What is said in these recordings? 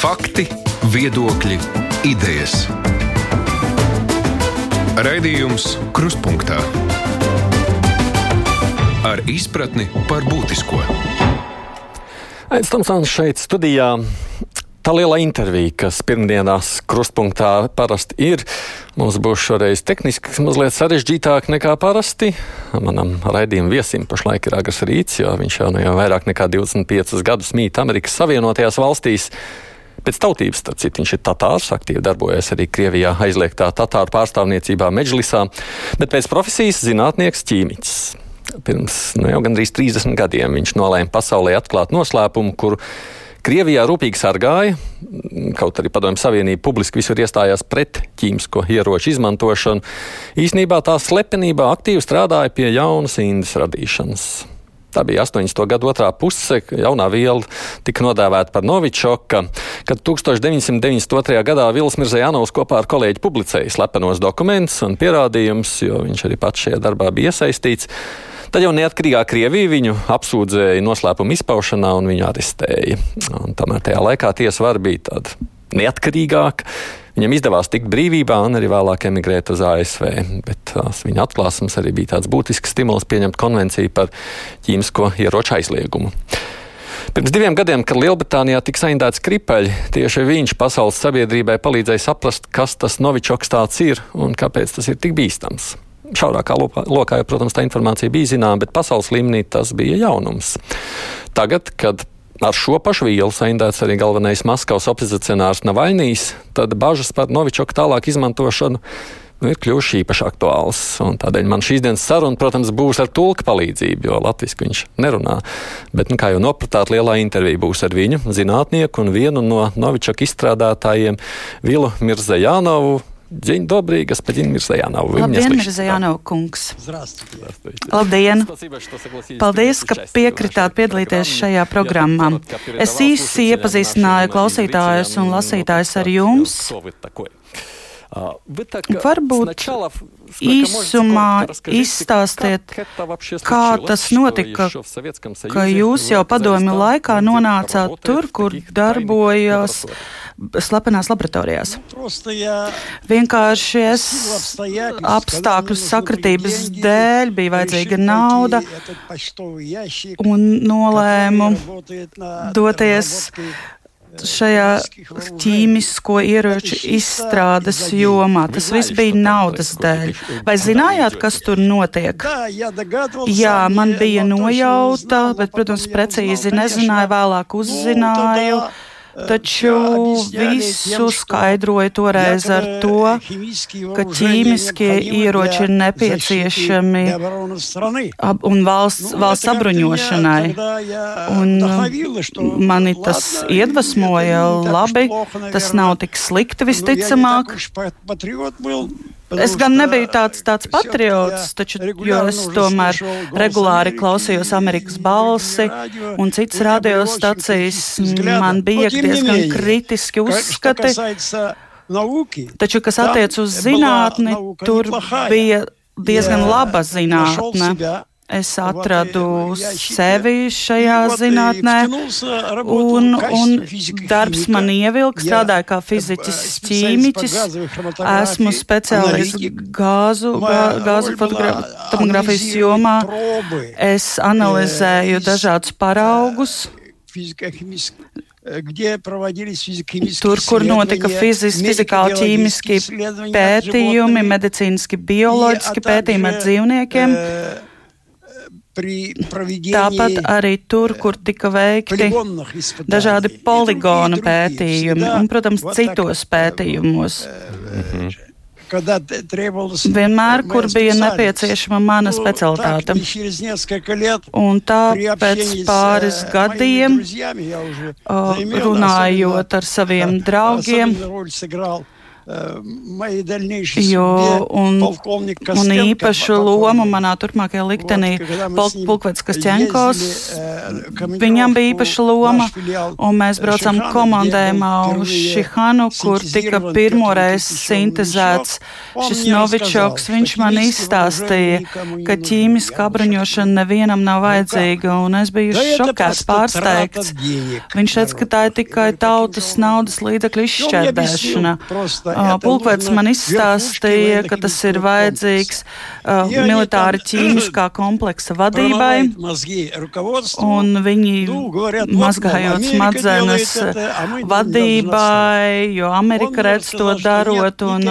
Fakti, viedokļi, idejas. Raidījums Kruspunkta ar izpratni par būtisko. Aizsmeļamies Tomsons šeit studijā. Tā liela intervija, kas pirmdienās krustpunktā parasti ir, mums būs šoreiz tehniski mazliet sarežģītāk nekā parasti. Manam raidījuma viesim pašlaik ir Agars Rīts, jo viņš jau, nu jau vairāk nekā 25 gadus mīt Amerikas Savienotajās valstīs. Pēc tautības, starp citu, viņš ir tatārs, aktīvi darbojas arī Krievijā aizliegtā tatāru pārstāvniecībā Meģlisā, bet pēc profesijas zinātnieks ķīmiķis. Pirms nu, jau gandrīz 30 gadiem viņš nolēma pasaulē atklāt noslēpumu, kuru Krievijā rūpīgi sargāja, kaut arī Padomju Savienība publiski visur iestājās pret ķīmisko ieroču izmantošanu. Īsnībā tā slepenībā aktīvi strādāja pie jaunas indas radīšanas. Tā bija 80. gada otrā puse, jaunā viela tika nodēvēta par Novičoka, kad 1992. gadā Vils Mirzējanovs kopā ar kolēģi publicēja slepenos dokumentus un pierādījumus, jo viņš arī pats šajā darbā bija iesaistīts. Tad jau neatkarīgā Krievija viņu apsūdzēja noslēpuma izpaušanā un viņu arestēja. Un tomēr tajā laikā tiesa var bija tāda neatkarīgāka. Viņam izdevās tikt brīvībā un arī vēlāk emigrēt uz ASV. Bet tās viņa atklāsmes arī bija tāds būtisks stimuls pieņemt konvenciju par ķīmisko ieroču aizliegumu. Pirms diviem gadiem, kad Lielbritānijā tika saindēts kripeļi, tieši viņš pasaules sabiedrībai palīdzēja saprast, kas tas novičoks tāds ir un kāpēc tas ir tik bīstams šaurākā lokā, jau, protams, tā informācija bija zināma, bet pasaules līmenī tas bija jaunums. Tagad, kad ar šo pašu vielu saindēts arī galvenais Maskavas opozicionārs Navaļnijas, tad bažas par Novičoku tālāk izmantošanu nu, ir kļuvušas īpaši aktuāls. Tādēļ man šīs dienas saruna, protams, būs ar tulka palīdzību, jo latviešu viņš nerunā. Bet, nu, kā jau nopratāt, lielā intervija būs ar viņu, zinātnieku un vienu no Novičoka izstrādātājiem, Vilu Mirzajānovu. День добрый, господин Мирзаянов. Вы Labdien, Mirzajanov kungs. Labdien! Paldies, ka piekritāt piedalīties šajā programmā. Es īsi iepazīstināju klausītājus un lasītājus ar jums. Varbūt īsumā izstāstiet, kā tas notika, ka jūs jau padomju laikā nonācāt tur, kur darbojas slepenās laboratorijās. Vienkārši es apstākļu sakritības dēļ bija vajadzīga nauda un nolēmu doties šajā ķīmisko ieroču izstrādes jomā. Tas viss bija naudas dēļ. Vai zinājāt, kas tur notiek? Jā, man bija nojauta, bet, protams, precīzi nezināju, vēlāk uzzināju. Taču visu skaidroja toreiz ar to, ka ķīmiskie ieroči ir nepieciešami un valsts, valsts apbruņošanai. Un mani tas iedvesmoja labi, tas nav tik slikti visticamāk. Es gan nebiju tāds, tāds patriots, taču, jo es tomēr regulāri klausījos Amerikas balsi un citas radiostacijas. Man bija diezgan kritiski uzskati. Taču, kas attiec uz zinātni, tur bija diezgan laba zinātne es atradu sevi šajā zinātnē, un, un darbs man ievilka, strādāju kā fiziķis, ķīmiķis, esmu speciālists gāzu, gāzu fotografijas jomā, es analizēju dažādus paraugus. Tur, kur notika fiziski, fizikāli, ķīmiski pētījumi, medicīniski, bioloģiski pētījumi ar dzīvniekiem. Tāpat arī tur, kur tika veikti dažādi poligonu pētījumi un, protams, citos pētījumos. Vienmēr, kur bija nepieciešama mana specialitāte. Un tā pēc pāris gadiem, runājot ar saviem draugiem, Jo, un, un īpašu lomu manā turpmākajā liktenī Pulkvets Kastņenkos, viņam bija īpaša loma, un mēs braucam komandējumā uz Šihanu, kur tika pirmoreiz sintezēts šis Novičoks. Viņš man izstāstīja, ka ķīmiska apbruņošana nevienam nav vajadzīga, un es biju šokēts, pārsteigts. Viņš teica, ka tā ir tikai tautas naudas līdzekļu izšķērdēšana. Pulkvets man izstāstīja, ka tas ir vajadzīgs militāri ķīmiskā kompleksa vadībai, un viņi mazgājot smadzenes vadībai, jo Amerika redz to darot, un,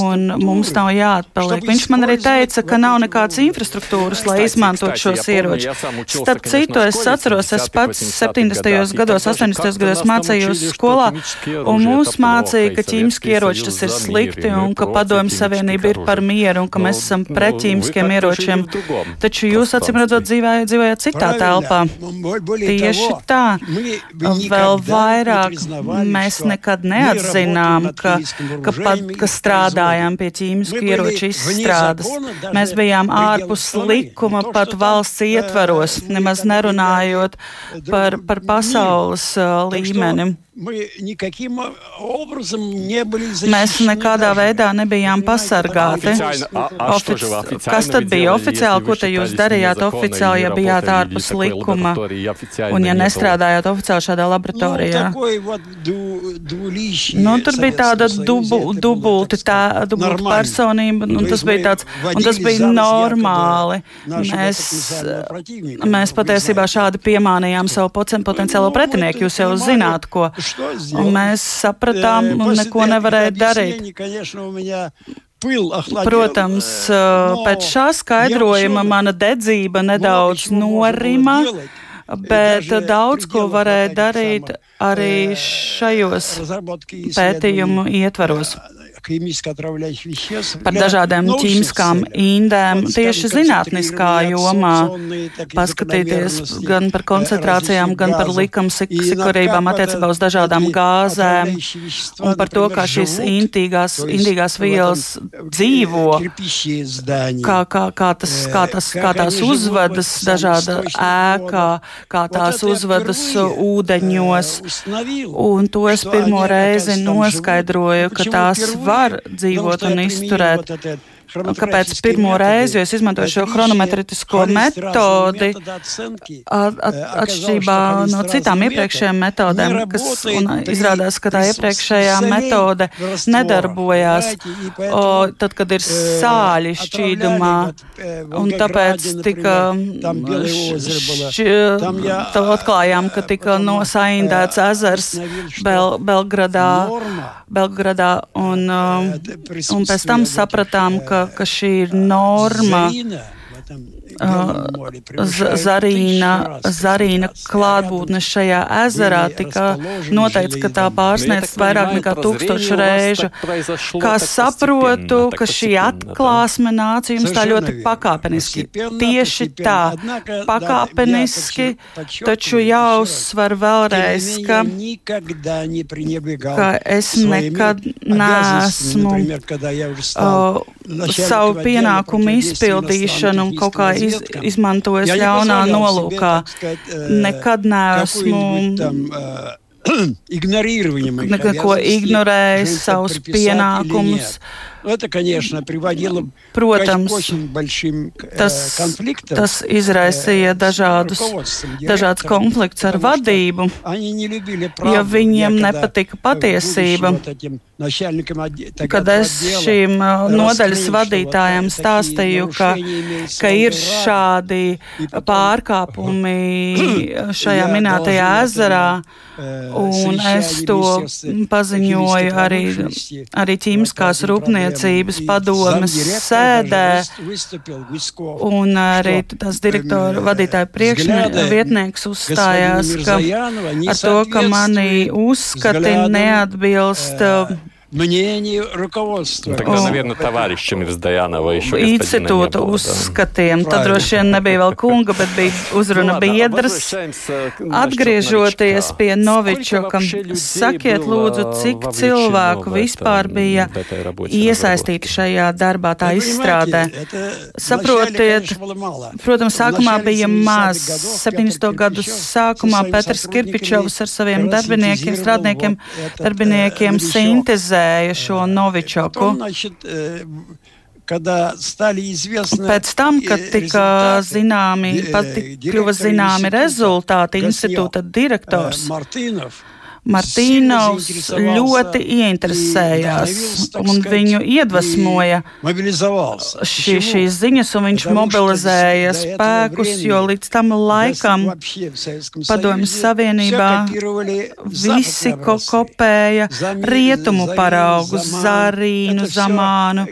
un mums nav jāatpaliek. Viņš man arī teica, ka nav nekādas infrastruktūras, lai izmantot šos ieročus. Starp citu, es atceros, es pats 70. gados, 80. gados mācījos skolā, un mūs mācīja, ka ķīmiski ieroči tas ir slikti un ka padomju savienība ir par mieru un ka mēs esam pret ķīmiskiem ieročiem. Taču jūs, acīm redzot, dzīvojat citā telpā. Tieši tā. Vēl vairāk mēs nekad neatzinām, ka, ka, pat, ka strādājām pie ķīmisku ieroču izstrādes. Mēs bijām ārpus likuma pat valsts ietvaros, nemaz nerunājot par, par pasaules uh, līmeni. Mēs nekādā veidā nebijām pasargāti. Ofici Kas tad bija oficiāli? Ko te jūs darījāt oficiāli, ja bijāt ārpus likuma un ja nestrādājāt oficiāli šādā laboratorijā? Nu, tur bija tāda dubu, dubulti, tā, dubulti personība, un tas bija tāds, un tas bija normāli. Mēs, mēs patiesībā šādi piemānījām savu potenciālo pretinieku, jūs jau zināt, ko. Un mēs sapratām, un neko nevarēja darīt. Protams, pēc šā skaidrojuma mana dedzība nedaudz norima, bet daudz ko varēja darīt arī šajos pētījumu ietvaros par dažādām ķīmiskām indēm tieši zinātniskā jomā, paskatīties gan par koncentrācijām, gan par likumsikurībām attiecībā uz dažādām gāzēm un par to, kā šīs indīgās, indīgās vielas dzīvo, kā, kā, kā, tas, kā, tas, kā tās uzvedas dažāda ēkā, kā tās uzvedas ūdeņos. Un to es pirmo reizi noskaidroju, ka tās var dzīvot un izturēt. Kāpēc pirmo reizi, es izmantoju šo chronometrisko metodi, at, at, atšķirībā no citām iepriekšējām metodēm, kas izrādās, ka tā iepriekšējā metode nedarbojās, o, tad, kad ir sāļi šķīdumā, un tāpēc tika, šķi, atklājām, ka tika nosaindēts ezers Bel, Belgradā, Belgradā, un, un pēc tam sapratām, ka ka šī ir norma. Zarīna, zarīna klātbūtne šajā ezerā tika noteikts, ka tā pārsniedz vairāk nekā tūkstošu reižu. Kā saprotu, ka šī atklāsme nāca jums tā ļoti pakāpeniski. Tieši tā, pakāpeniski, taču jāuzsver vēlreiz, ka, ka es nekad neesmu uh, savu pienākumu izpildīšanu un kaut kā iz, izmantojis ļaunā nolūkā. Nekad neesmu. Neko ignorējis, savus pienākumus. Это, конечно, приводило Protams, tas, tas izraisīja dažādus, dažādus konfliktus ar vadību, jo viņiem nepatika patiesība. Kad es šīm nodaļas vadītājiem stāstīju, ka, ka ir šādi pārkāpumi šajā minētajā ezerā, un es to paziņoju arī, arī ķīmiskās rūpniecības rūpniecības padomas sēdē, un arī tās direktora vadītāja priekšvietnieks uzstājās, ka ar to, ka mani uzskati neatbilst мнению руководства. Тогда, наверное, товарищами из Dajanova еще Institūta uzskatiem. Tad droši vien nebija vēl kunga, bet bija uzruna biedrs. Atgriežoties pie Novičoka, sakiet lūdzu, cik cilvēku vispār bija iesaistīti šajā darbā, tā izstrādē. Saprotiet, protams, sākumā bija maz. 70. gadu sākumā Petrs Kirpičovs ar saviem darbiniekiem, strādniekiem, darbiniekiem sintezēja šo Novičoku. Pēc tam, kad tika zināmi, pat kļuva zināmi rezultāti, institūta direktors Martīnovs ļoti ieinteresējās un viņu iedvesmoja šī, šīs ziņas, un viņš mobilizēja spēkus, jo līdz tam laikam Padomju Savienībā visi ko kopēja rietumu paraugus, Zarīnu, Zamānu.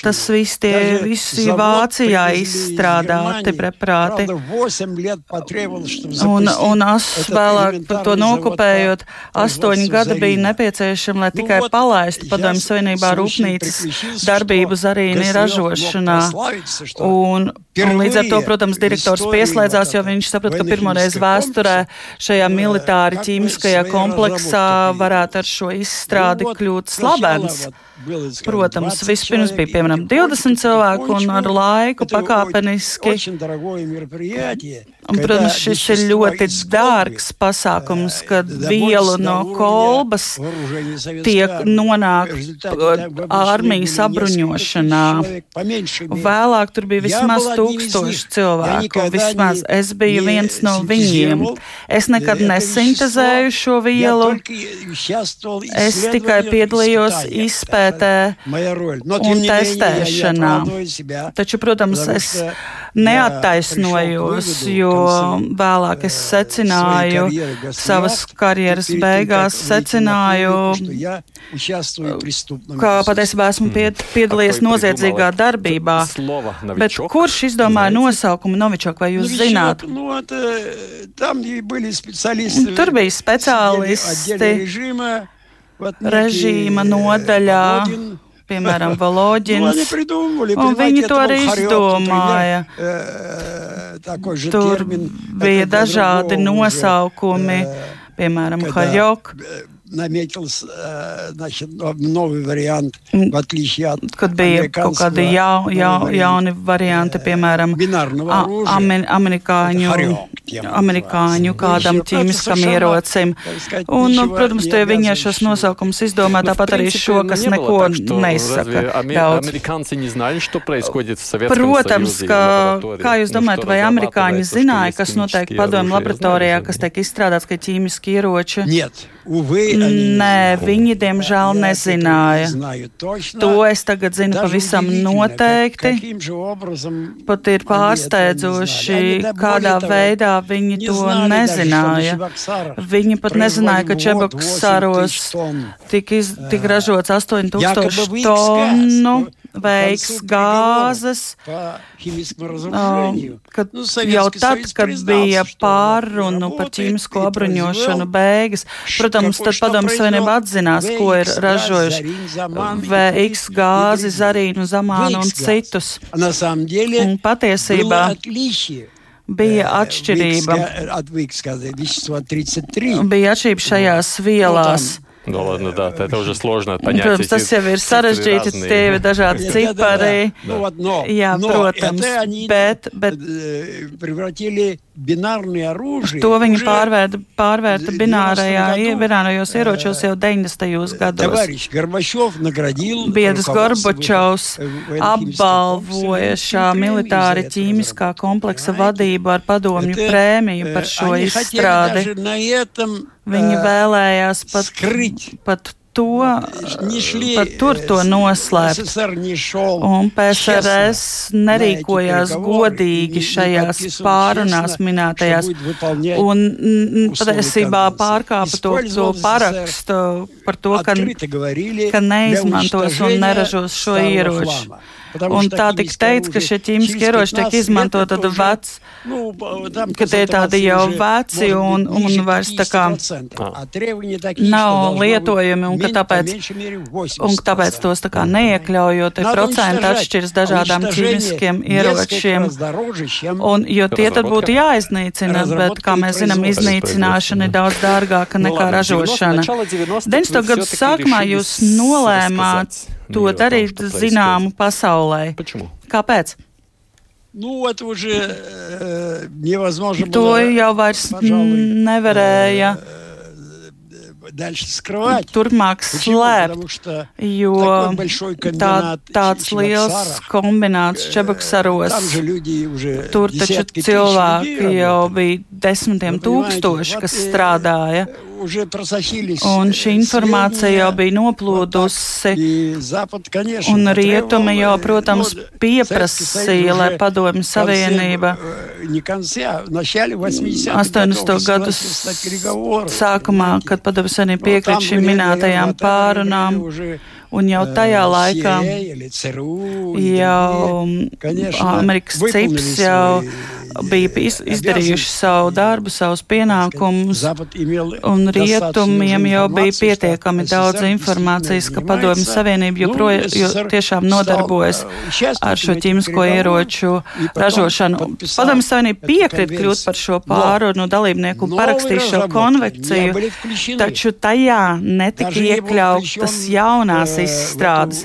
Tas viss tie visi Vācijā izstrādāti preparāti. Un, un es vēlāk to nokopēju strādājot, astoņi gadi bija nepieciešami, lai tikai palaistu padomju savienībā rūpnīcas darbību zarīni ražošanā. Un, un līdz ar to, protams, direktors pieslēdzās, jo viņš saprata, ka pirmoreiz vēsturē šajā militāri ķīmiskajā kompleksā varētu ar šo izstrādi kļūt slavens. Protams, vispirms bija piemēram 20 cilvēku un ar laiku pakāpeniski. Un, protams, šis ir ļoti dārgs pasākums, kad vielu no kolbas tiek nonāk armijas apbruņošanā. Vēlāk tur bija vismaz tūkstoši cilvēku. Vismaz es biju viens no viņiem. Es nekad nesintezēju šo vielu. Es tikai piedalījos izpētē un testēšanā. Taču, protams, es neattaisnojos, jo vēlāk es secināju savas karjeras beigās, secināju, ka patiesībā esmu piedalījies noziedzīgā darbībā. Bet kurš izdomāja nosaukumu Novičok, vai jūs zināt? Tur bija speciālisti. režīma nodaļā, piemēram, Voloģins, un viņi to arī izdomāja. Tur bija dažādi nosaukumi, piemēram, Haļok наметился значит, новый вариант, в отличие от Kad bija kaut kādi jau, jau, jauni varianti, piemēram, amen, amerikāņu, amerikāņu kādam ķīmiskam ierocim. Un, nu, protams, tie viņi šos nosaukumus izdomā, tāpat arī šo, kas neko neizsaka daudz. Protams, ka, kā jūs domājat, vai amerikāņi zināja, kas notiek padomu laboratorijā, kas tiek izstrādāts, ka ķīmiski ieroči? Нет. Nē, viņi diemžēl nezināja. To es tagad zinu pavisam noteikti. Pat ir pārsteidzoši, kādā veidā viņi to nezināja. Viņi pat nezināja, ka Čebaksaros tika, iz, tika ražots 8000 tonu veiks gāzes. Kad, jau tad, kad bija pārunu par ķīmisko apbruņošanu beigas, protams, tad padomu savienība atzinās, ko ir ražojuši veiks gāzi, zarīnu, zamānu un citus. Un patiesībā bija atšķirība. Bija atšķirība šajās vielās. Ну ладно, да, это уже sложно понять. Protams, tas jau ir sarežģīti, tie ir dažādi cipari. Jā, protams, bet, bet to viņi pārvērta, pārvērta binārajā, binārajos ieročos jau 90. gados. Biedrs Gorbačovs apbalvoja šā militāri ķīmiskā kompleksa vadību ar padomju prēmiju par šo izstrādi. Viņi vēlējās pat, pat to, pat tur to noslēpt. Un PSRS nerīkojās godīgi šajās pārunās minētajās. un patiesībā pārkāpa to, to parakstu par to, ka, ka neizmantos un neražos šo ieroču. Un tā tika teikts, ka šie ķīmiskie ieroči tiek izmantot tad vec, ka tie tādi jau veci un, un vairs tā kā nav. Lietojami un ka tāpēc, un tāpēc tos tā kā neiekļaujot, ir procenti atšķiras dažādām ķīmiskiem ieročiem. Un, jo tie tad būtu jāiznīcina, bet, kā mēs zinām, iznīcināšana ir daudz dārgāka nekā ražošana. 90. gadu sākumā jūs nolēmāt to darīt zināmu pasaulē. Kāpēc? Nu, это уже э, невозможно to было, jau vairs пожалуй, nevarēja э, дальше скрывать. turpmāk Почему? slēpt, Потому что jo такой большой tā, комбинат tāds liels Чебоксарах, kombināts Čebaksaros. там же люди уже Tur taču десятки тысяч cilvēki людей jau работают. bija desmitiem Nu, понимаете, tūkstoši, вот, kas э, strādāja, уже просочились, Un šī informācija jau bija noplūdusi, un rietumi jau, protams, pieprasīja, lai padomju savienība 80. gadus sākumā, kad padomju savienība piekrīt šīm minētajām pārunām, un jau tajā laikā jau Amerikas cips jau bija iz, izdarījuši savu darbu, savus pienākumus, un rietumiem jau bija pietiekami daudz informācijas, ka Padomju Savienība joprojām jo tiešām nodarbojas ar šo ķīmisko ieroču ražošanu. Padomju Savienība piekrit kļūt par šo pārunu dalībnieku un parakstīt šo konvekciju, taču tajā netika iekļautas jaunās izstrādes.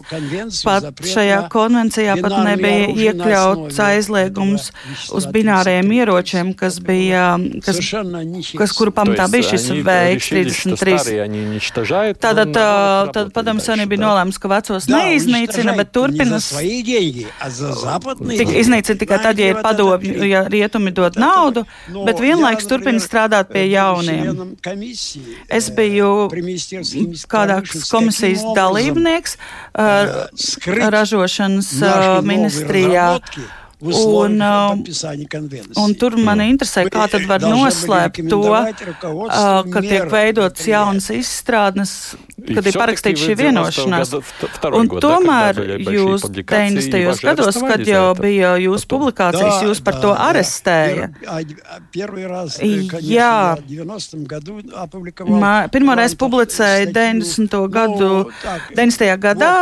Pat šajā konvencijā pat nebija iekļauts aizliegums uz bināru bināriem 35. ieročiem, kas bija, kas, Совершенно ничего. kas kuru pamatā bija šis VX-33. Tātad, tā- tad padomu savienība bija nolēmusi, ka vecos Да, neiznīcina, bet уничтожает не turpina за свои деньги, а за западные Tik деньги. iznīcina tikai tad, ja ir Знаете, вот padomju, это ja rietumi dod Вот это naudu, Но bet я, vienlaiks turpina например, strādāt pie был jauniem. членом комиссии, Es э, biju при Министерстве химической kādā промышленности. komisijas Каким образом, dalībnieks э, uh, скрыть ražošanas наши uh, новые ministrijā. разработки в условиях Un, un tur man interesē, kā tad var noslēpt to, ka tiek veidotas jaunas izstrādnes, kad ir parakstīta šī vienošanās. Un tomēr jūs 90. gados, kad jau bija jūsu publikācijas, jūs par to arestēja. Jā, pirmoreiz publicēja 90. gadu, 90. gadā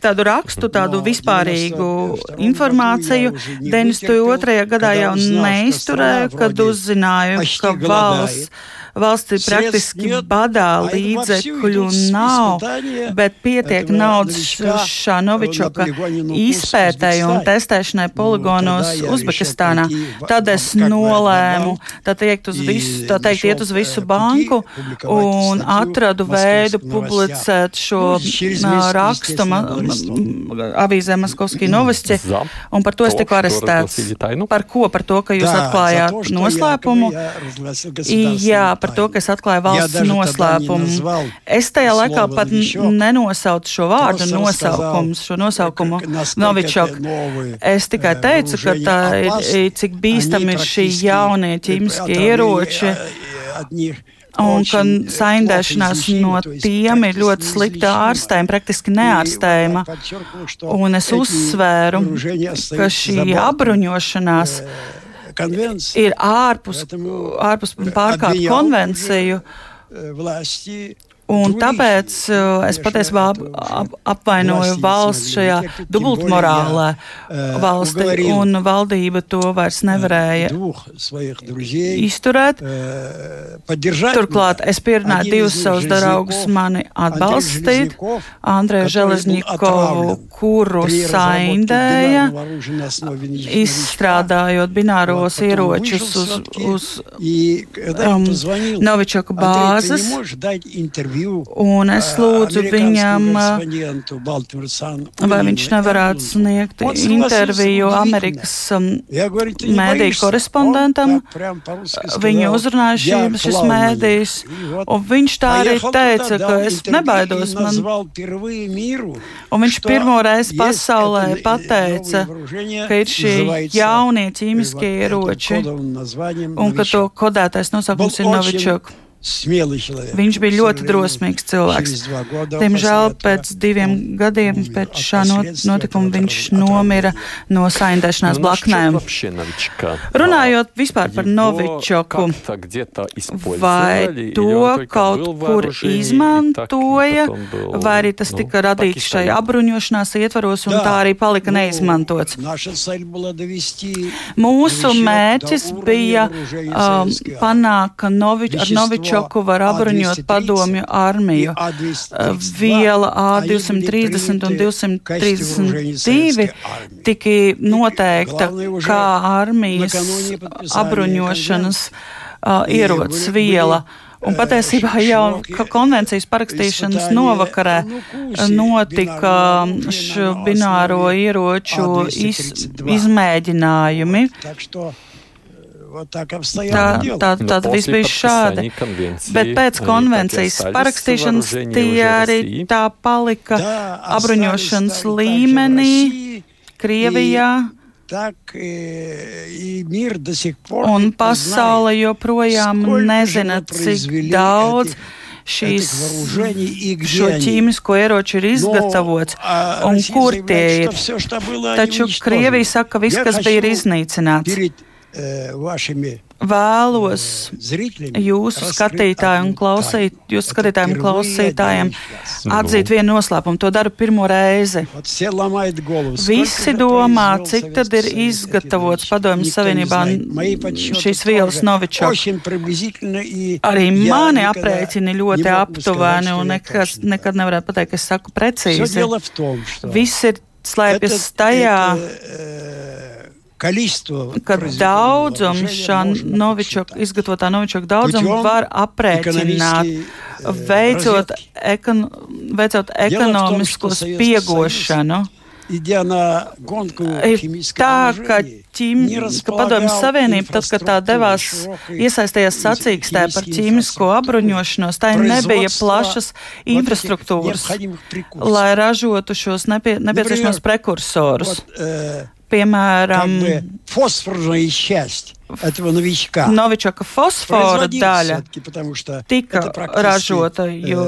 tādu rakstu, tādu vispārīgu informāciju. 92. gadā jau neizturēju, kad uzzināju, ka valsts valsts ir praktiski badā, līdzekļu nav, bet pietiek naudas Šanovičoka izpētēji un testēšanai poligonos Uzbekistānā. Tad es nolēmu, tad iet uz visu, tā teikt, iet uz visu banku un atradu veidu publicēt šo rakstu avīzē Maskovski novisti, un par to es tiku arestēts. Par ko? Par to, ka jūs atklājāt noslēpumu. Jā, par to, kas atklāja valsts noslēpumu. Es tajā laikā pat nenosaucu šo vārdu nosaukums, šo nosaukumu Novičok. Es tikai teicu, ka tā ir, cik bīstami ir šī jaunie ķīmiskie ieroči. Un ka saindēšanās no tiem ir ļoti slikta ārstējuma, praktiski neārstējama. Un es uzsvēru, ka šī apbruņošanās. Uh, конвенции. ir ārpus, Поэтому ārpus pārkāpt обвинял konvenciju. э, власти Un tāpēc uh, es patiesībā ap, apvainoju valsts šajā dubultmorālē valsti, un valdība to vairs nevarēja izturēt. Turklāt es pierunāju divus savus draugus mani atbalstīt, Andreju Železņikovu, kuru saindēja, izstrādājot bināros ieročus uz, uz um, Novičoka bāzes. Un es lūdzu viņam, vai viņš nevarētu sniegt interviju Amerikas um, mēdīju korespondentam. Viņu uzrunāja šī, šis mēdījis, un viņš tā arī teica, ka es nebaidos. Man... Un viņš pirmo reizi pasaulē pateica, ka ir šī jaunie ķīmiskie ieroči un ka to kodētais nosaukums ir Novičok. Viņš bija ļoti drosmīgs cilvēks. Diemžēl pēc diviem gadiem pēc šā notikuma viņš nomira no saindēšanās blaknēm. Runājot vispār par Novičoku, vai to kaut kur izmantoja, vai arī tas tika radīts šai apbruņošanās ietvaros un tā arī palika neizmantots. Mūsu mērķis bija um, panākt, ka Novič, ar Novičoku var apbruņot padomju armiju. Viela A230 un 232 tika noteikta kā armijas apbruņošanas uh, ierocis viela. Un patiesībā jau konvencijas parakstīšanas novakarē notika šo bināro ieroču iz, izmēģinājumi. Tā, tā, tā viss bija šādi. Bet pēc konvencijas parakstīšanas tie arī tā palika apbruņošanas līmenī Krievijā. Un pasaule joprojām nezina, cik daudz šīs, šo ķīmisko ieroču ir izgatavots un kur tie ir. Taču Krievija saka, ka viss, kas bija, ir iznīcināts vēlos jūsu skatītājiem un klausīt, jūsu skatītājiem un klausītājiem atzīt vienu noslēpumu. To daru pirmo reizi. Visi domā, cik tad ir izgatavots padomjas Savienībā šīs vielas Novičok. Arī mani aprēķini ļoti aptuveni un nekas, nekad nevarētu pateikt, ka es saku precīzi. Viss ir slēpjas tajā ka daudzums šā novičoka, izgatavotā novičoka daudzumu var aprēķināt, veicot, ekon, veicot ekonomisko spiegošanu. Ir tā, ka, ķim, ka Padomju Savienība, tad, kad tā devās iesaistījās sacīkstē par ķīmisko apbruņošanos, tā nebija plašas infrastruktūras, lai ražotu šos nepie, nepieciešamos prekursorus piemēram, Novičaka fosfora daļa tika ražota, jo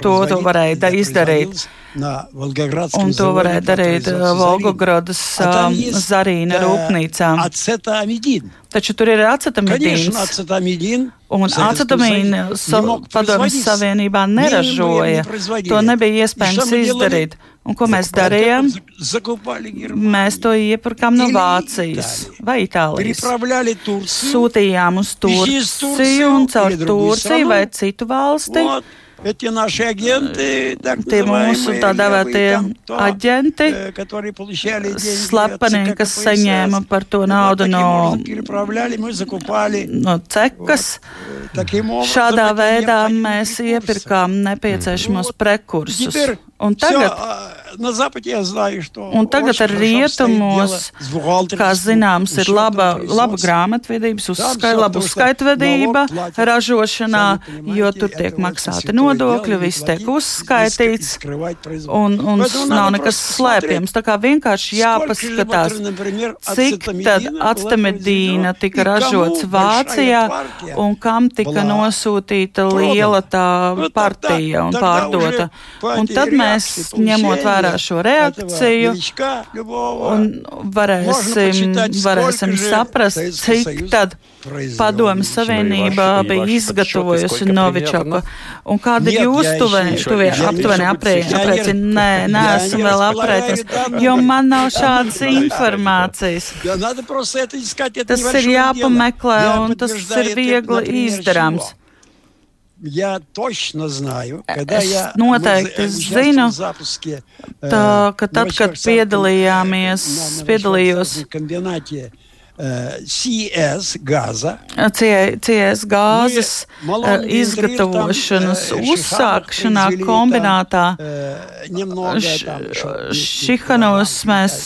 to, to varēja izdarīt. Un to varēja darīt Volgogradas Zarīna rūpnīcām. Taču tur ir acetamidīns. Un acetamīnu padomjas Savienībā neražoja. To nebija iespējams izdarīt. Un ko mēs darījām? Mēs to iepirkām no Vācijas vai Itālijas. Sūtījām uz Turciju un caur Turciju vai citu valsti. Эти наши агенты, так Tie mūsu tā dēvētie aģenti, slepeni, kas saņēma par to naudu no, no cekas. Šādā veidā mēs iepirkām nepieciešamos prekursus. Un tagad, un tagad ar rietumos, kā zināms, ir laba, laba grāmatvedības, uzskai, laba uzskaitvedība ražošanā, jo tur tiek maksāti nodokļi, viss tiek uzskaitīts, un, un nav nekas slēpjams. Tā kā vienkārši jāpaskatās, cik tad actamedīna tika ražots Vācijā un kam tika nosūtīta liela tā partija un pārdota. Un tad mēs, ņemot vērā šo reakciju, un varēsim, varēsim saprast, cik tad Padomju Savienība bija izgatavojusi Novičoku. Un kāda ir jūsu tuvie aptuveni aprēķini? Nē, neesmu vēl aprēķinājis, jo man nav šādas informācijas. Tas ir jāpameklē, un tas ir viegli izdarāms Я точно знаю, когда es я noteikti zinu, tā, ka tad, kad piedalījāmies, piedalījos CS gāza, CS gāzes izgatavošanas uzsākšanā kombinātā Šihanos mēs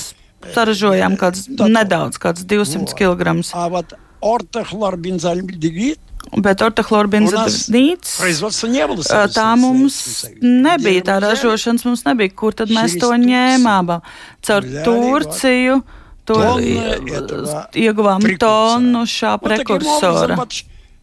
saražojām kāds nedaudz, kāds 200 kg. Bet ortohlorbenzīns tā mums nebija, tā ražošanas mums nebija. Kur tad mēs to ņēmām? Caur Turciju tur ieguvām tonu šā prekursora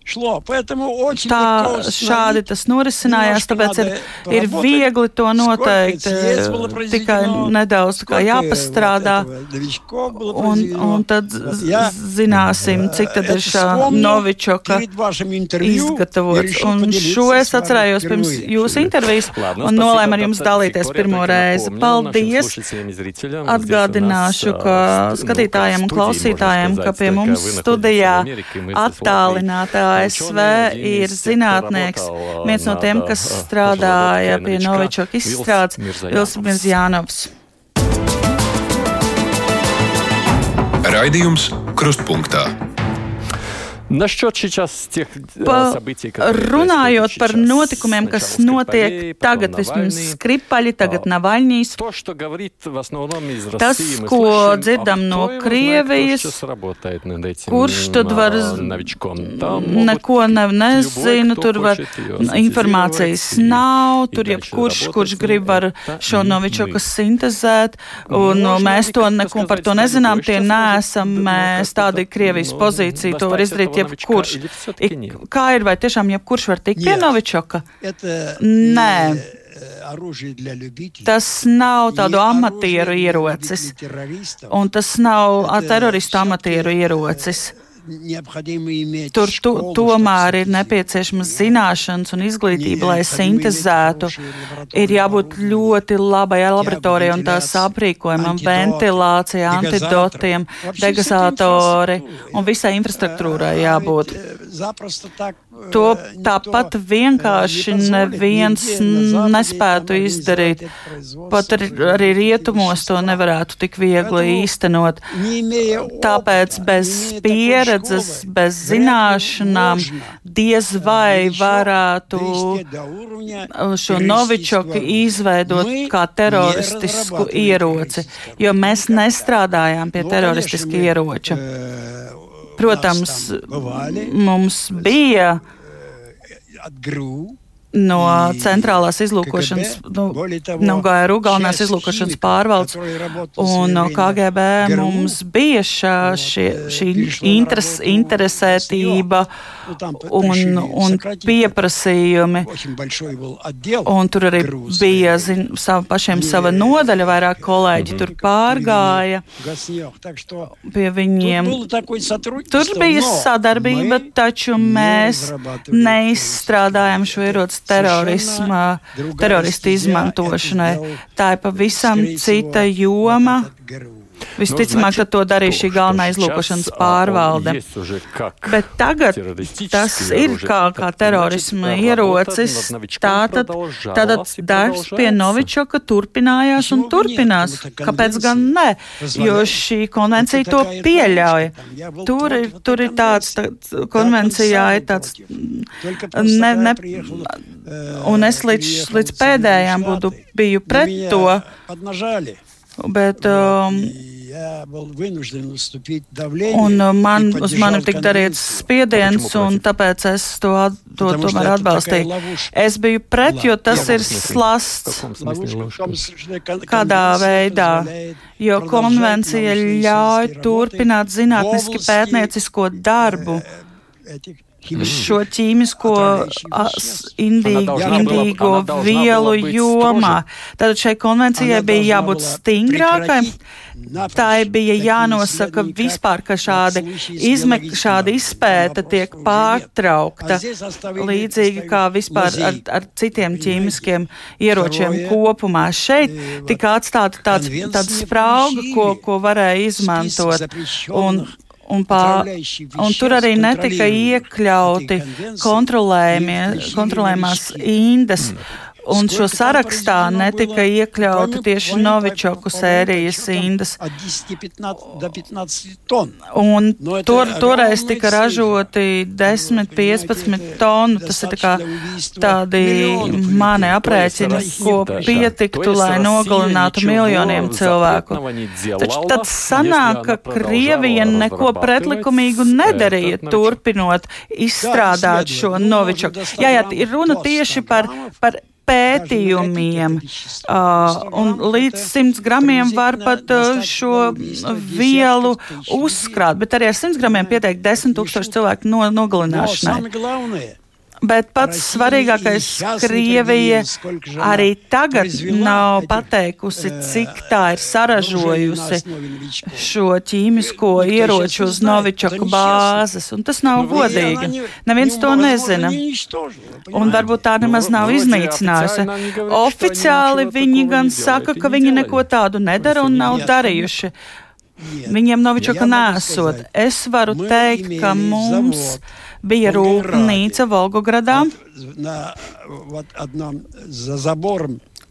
шло. Поэтому очень Tā легко šādi установить. tas norisinājās, Немножко tāpēc ir, надо ir поработать. viegli to Сколько noteikt. съездов было eh, произведено, Tikai nedaudz tā kā сколько jāpastrādā. вот этого новичков было Un, произведено. un tad Вот z- я, zināsim, cik tad э, ir это šā вспомнил Novičoka перед вашим интервью и izgatavots. решил Un поделиться šo es с vами atcerējos pirms впервые. jūsu intervijas Ладно, un спасибо. nolēmu ar jums Tad, dalīties cik pirmo korrekt reizi. напомнил Paldies! нашим слушателям и зрителям. Atgādināšu, ka skatītājiem un klausītājiem, ka pie mums studijā attālināta ASV ir zinātnieks, viens no tiem, kas strādāja pie Novičoka izstrādes, Vils Mirzjānovs. Raidījums Krustpunktā. Насчет сейчас тех э, Pa, событий, которые runājot происходят par сейчас. notikumiem, kas Сначала notiek Skripalī, tagad, потом vismaz Навальный. Skripaļi, tagad Navaļņīs. То, что говорит в основном из Tas, России, мы ko слышим, dzirdam а no кто его знает, Krievijas, кто сейчас работает над этим kurš tad var а, z- новичком. Там могут Neko ne, nezinu, кто tur var хочет её informācijas синтезировать nav, и tur дальше jebkurš, работать kurš с grib ним. var Это šo не novičoku мы. sintezēt, un Можно mēs ли to как-то neko par сказать, to что nezinām, любой tie сейчас neesam может, ну, mēs как-то tādi так, Krievijas ну, pozīciju, to var достать izdarīt этого новичка jebkurš. Ir kā ir, vai tiešām jebkurš var tikt pie Novičoka? Nē. Tas nav tādu amatieru ierocis, un tas nav teroristu amatieru ierocis. Tur tu, tomēr ir nepieciešamas zināšanas un izglītība, lai sintezētu. Ir jābūt ļoti labai laboratorijai un tās aprīkojumam, ventilācijai, antidotiem, degasātori un visai infrastruktūrai jābūt to tāpat vienkārši neviens nespētu izdarīt. Pat ar, arī rietumos to nevarētu tik viegli īstenot. Tāpēc bez pieredzes, bez zināšanām diez vai varētu eh, šo novičoku izveidot kā teroristisku ieroci, jo mēs nestrādājām pie teroristiska ieroča. Protams, mums bija grūti no centrālās izlūkošanas, nu, no GRU galvenās izlūkošanas pārvaldes. Un no KGB mums bija šā, šie, šī interes, interesētība un, un pieprasījumi. Un tur arī bija zin, sav, pašiem sava nodaļa, vairāk kolēģi tur pārgāja pie viņiem. Tur bija sadarbība, taču mēs neizstrādājām šo ierodas vērsts terorisma, teroristu izmantošanai. Tā ir pavisam cita joma. Visticamāk, tad to darīja šī galvenā izlūkošanas pārvalde. Bet tagad tas ir kā, kā terorisma ierocis. Tātad, tātad darbs pie Novičoka turpinājās un turpinās. Kāpēc gan ne? Jo šī konvencija to pieļauj. Tur ir, tur ir tāds, tāds konvencijā ir tāds. Ne, ne, un es līdz, līdz pēdējām būtu biju pret to. Bet, um, Un uh, man, uz mani tika darīts spiediens, un tāpēc es to, to tomēr atbalstīju. Es biju pret, jo tas ir slasts. Kādā veidā, jo konvencija ļauj turpināt zinātniski pētniecisko darbu šo ķīmisko indīgo, indīgo vielu jomā. Tātad šai konvencijai bija jābūt stingrākai. Tā bija jānosaka vispār, ka šādi, izme, šādi izpēta tiek pārtraukta, līdzīgi kā vispār ar, ar citiem ķīmiskiem ieročiem kopumā. Šeit tika atstāta tāds, tāds sprauga, ko, ko varēja izmantot. Un Un, pā, un tur arī netika iekļauti kontrolējumās indes. Mm. Un šo sarakstā netika iekļauta tieši Novičoku sērijas indas. Un tur, toreiz tika ražoti 10-15 tonu. Tas ir tā tādi mani aprēķini, ko pietiktu, lai nogalinātu miljoniem cilvēku. Taču tad sanāk, ka Krievija neko pretlikumīgu nedarīja, turpinot izstrādāt šo Novičoku. Jā, jā, ir runa tieši par, par pētījumiem, uh, un līdz 100 gramiem var pat uh, šo vielu uzkrāt, bet arī ar 100 gramiem pieteikt 10 tūkstoši cilvēku no, nogalināšanai. Bet pats svarīgākais - Krievija arī tagad nav pateikusi, cik tā ir saražojusi šo ķīmisko ieroču uz Novičoku bāzes, un tas nav godīgi. Neviens to nezina. Un varbūt tā nemaz nav iznīcinājusi. Oficiāli viņi gan saka, ka viņi neko tādu nedara un nav darījuši. Viņiem Novičoka nesot. Es varu teikt, ka mums bija rūpnīca Volgogradā.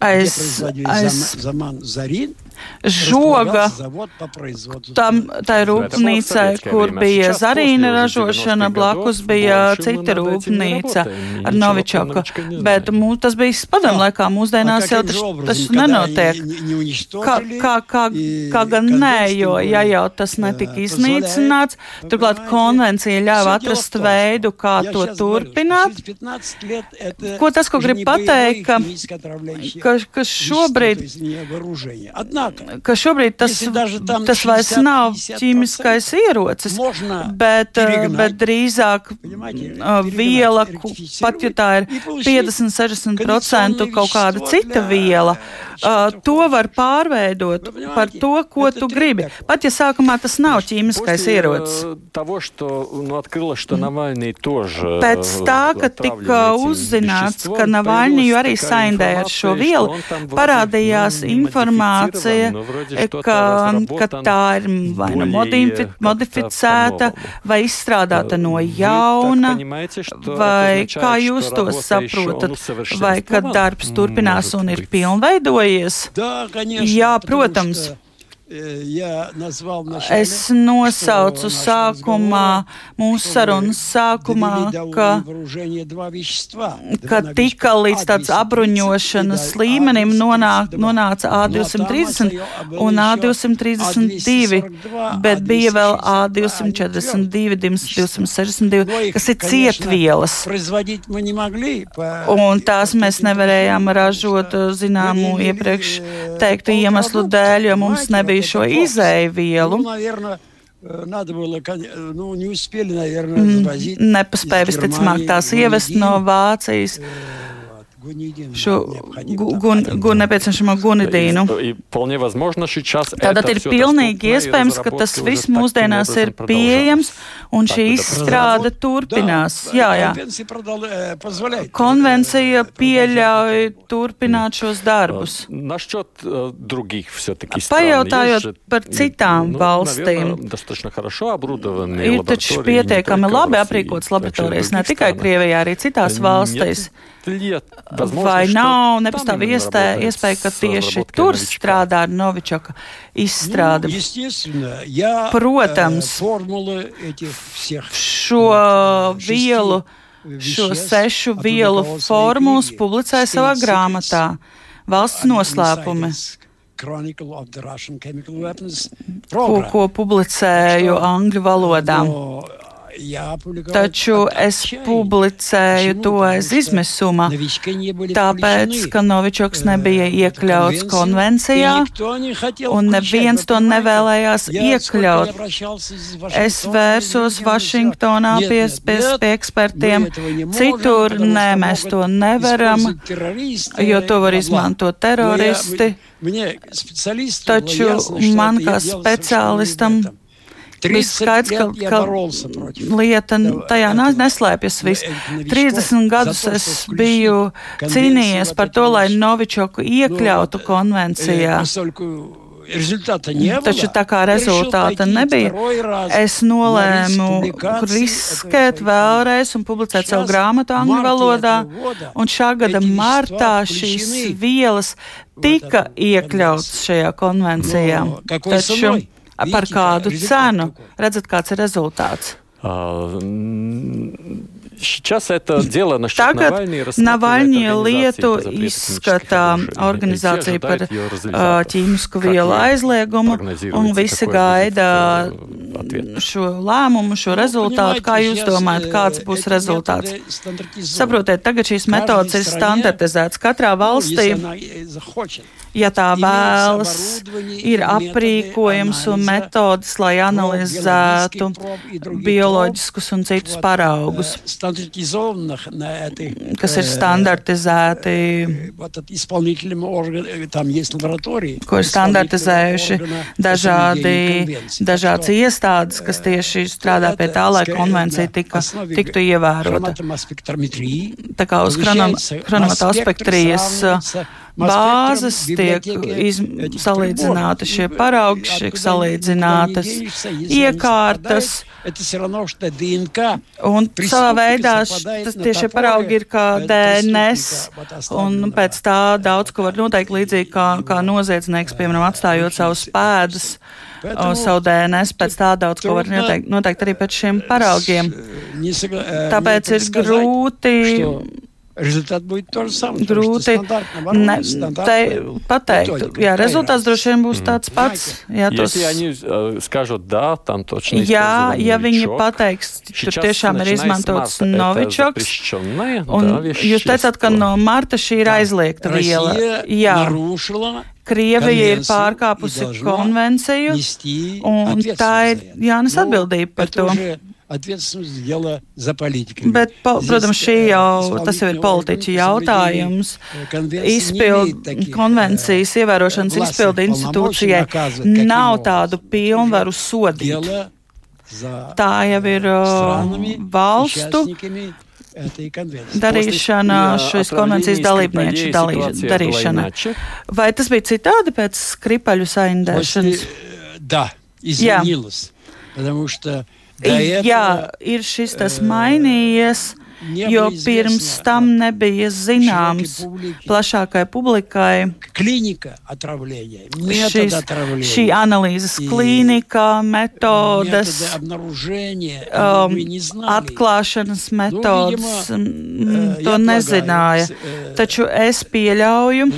Aiz, aiz žoga tam, tai rūpnīcai, kur bija zarīna ražošana, blakus bija cita rūpnīca ar Novičoku. Bet mūs, tas bija padomu laikā, mūsdienās jau tas, tas nenotiek. Kā, kā, kā, kā gan nē, jo ja jau tas netika iznīcināts, turklāt konvencija ļāva atrast veidu, kā to turpināt. Ko tas, ko grib pateikt, ka, ka, ka šobrīd ka šobrīd tas, tas vairs nav ķīmiskais ierocis, bet, bet drīzāk viela, pat ja tā ir 50-60% kaut kāda cita viela, to var pārveidot par to, ko tu gribi. Pat ja sākumā tas nav ķīmiskais ierocis. Pēc tā, ka tika uzzināts, ka Navaļniju arī saindēja ar šo vielu, parādījās informācija, ka, ka tā ir vai nu modificēta, vai izstrādāta no jauna, vai kā jūs to saprotat, vai kad darbs turpinās un ir pilnveidojies? Jā, protams. Es nosaucu sākumā, mūsu sarunas sākumā, ka, ka tika līdz tāds apbruņošanas līmenim nonāk, nonāca A230 un A232, bet bija vēl A242, 262, kas ir cietvielas. Un tās mēs nevarējām ražot zināmu iepriekš teiktu iemeslu dēļ, jo mums nebija arī šo izēju vielu. Nepaspēja visticamāk tās ievest no Vācijas šo gun, gun nepieciešamo gunidīnu. Tātad ir pilnīgi iespējams, ka tas viss mūsdienās ir pieejams un šī izstrāde turpinās. Jā, jā. Konvencija pieļauj turpināt šos darbus. Pajautājot par citām valstīm, ir taču pietiekami labi aprīkots laboratorijas ne tikai Krievijā, arī citās valstīs. Vai nav nepastāv iespēja, ka tieši tur strādā ar Novičoka izstrādi? Protams, šo vielu, šo sešu vielu formulas publicēja savā grāmatā Valsts noslēpumi. Ko, ko publicēju angļu valodā. Taču es publicēju to aiz izmisuma, tāpēc, ka Novičoks nebija iekļauts konvencijā, un neviens to nevēlējās iekļaut. Es vērsos Vašingtonā pie, pie, pie ekspertiem, citur nē, mēs to nevaram, jo to var izmantot teroristi. Taču man kā speciālistam bija skaidrs, ka, ka lieta tajā neslēpjas viss. 30 gadus es biju cīnījies par to, lai Novičoku iekļautu konvencijā. Taču tā kā rezultāta nebija, es nolēmu riskēt vēlreiz un publicēt savu grāmatu angļu valodā, un šā gada martā šīs vielas tika iekļautas šajā konvencijā. Taču Par kādu cenu? Redzat, kāds ir rezultāts? Uh, Сейчас это дело насчет Tagad Навальни Navaļņie lietu izskata organizācija par uh, ķīmisku vielu aizliegumu, un visi gaida šo lēmumu, šo rezultātu. Kā jūs domājat, kāds būs rezultāts? Saprotiet, tagad šīs metodas ir standartizētas katrā valstī. Ja tā vēlas, ir aprīkojums un metodas, lai analizētu bioloģiskus un citus paraugus, kas ir standartizēti, ko ir standartizējuši dažādi, dažādas iestādes, kas tieši strādā pie tā, lai konvencija tika, tiktu ievērota. Tā kā uz chronomatospektrijas bāzes tiek iz, salīdzināti šie paraugi, tiek salīdzinātas iekārtas. Un savā veidā tie šie paraugi ir kā DNS, un pēc tā daudz ko var noteikt līdzīgi kā, kā noziedznieks, piemēram, atstājot savus pēdas. Savu DNS pēc tā daudz ko var noteikt, noteikt arī pēc šiem paraugiem. Tāpēc ir grūti Результат будет тот же самый. Grūti ne, te pateikt. Jā, rezultāts droši vien būs tāds pats. Jā, tos... Если они uh, скажут да, там точно Jā, ja viņi pateiks, tur tiešām ir izmantots novičoks. Un jūs teicāt, ka no marta šī ir aizliegta viela. Jā. Krievija ir pārkāpusi konvenciju, un tā ir jānes atbildība par to. Ответственность дела за политиками. Bet, po, protams, šī jau, tas jau ir politiķu jautājums. Izpildu konvencijas ievērošanas izpildu institūcijai nav tādu pilnvaru sodīt. Tā jau ir valstu darīšana, šīs konvencijas dalībnieku darīšana. Vai tas bija citādi pēc skripaļu saindēšanas? Да, изменилось. Потому что Jā, ir šis tas mainījies jo pirms tam nebija zināms plašākai publikai. Šis, šī analīzes klīnika, metodas, um, atklāšanas metodas, to nezināja. Taču es pieļauju,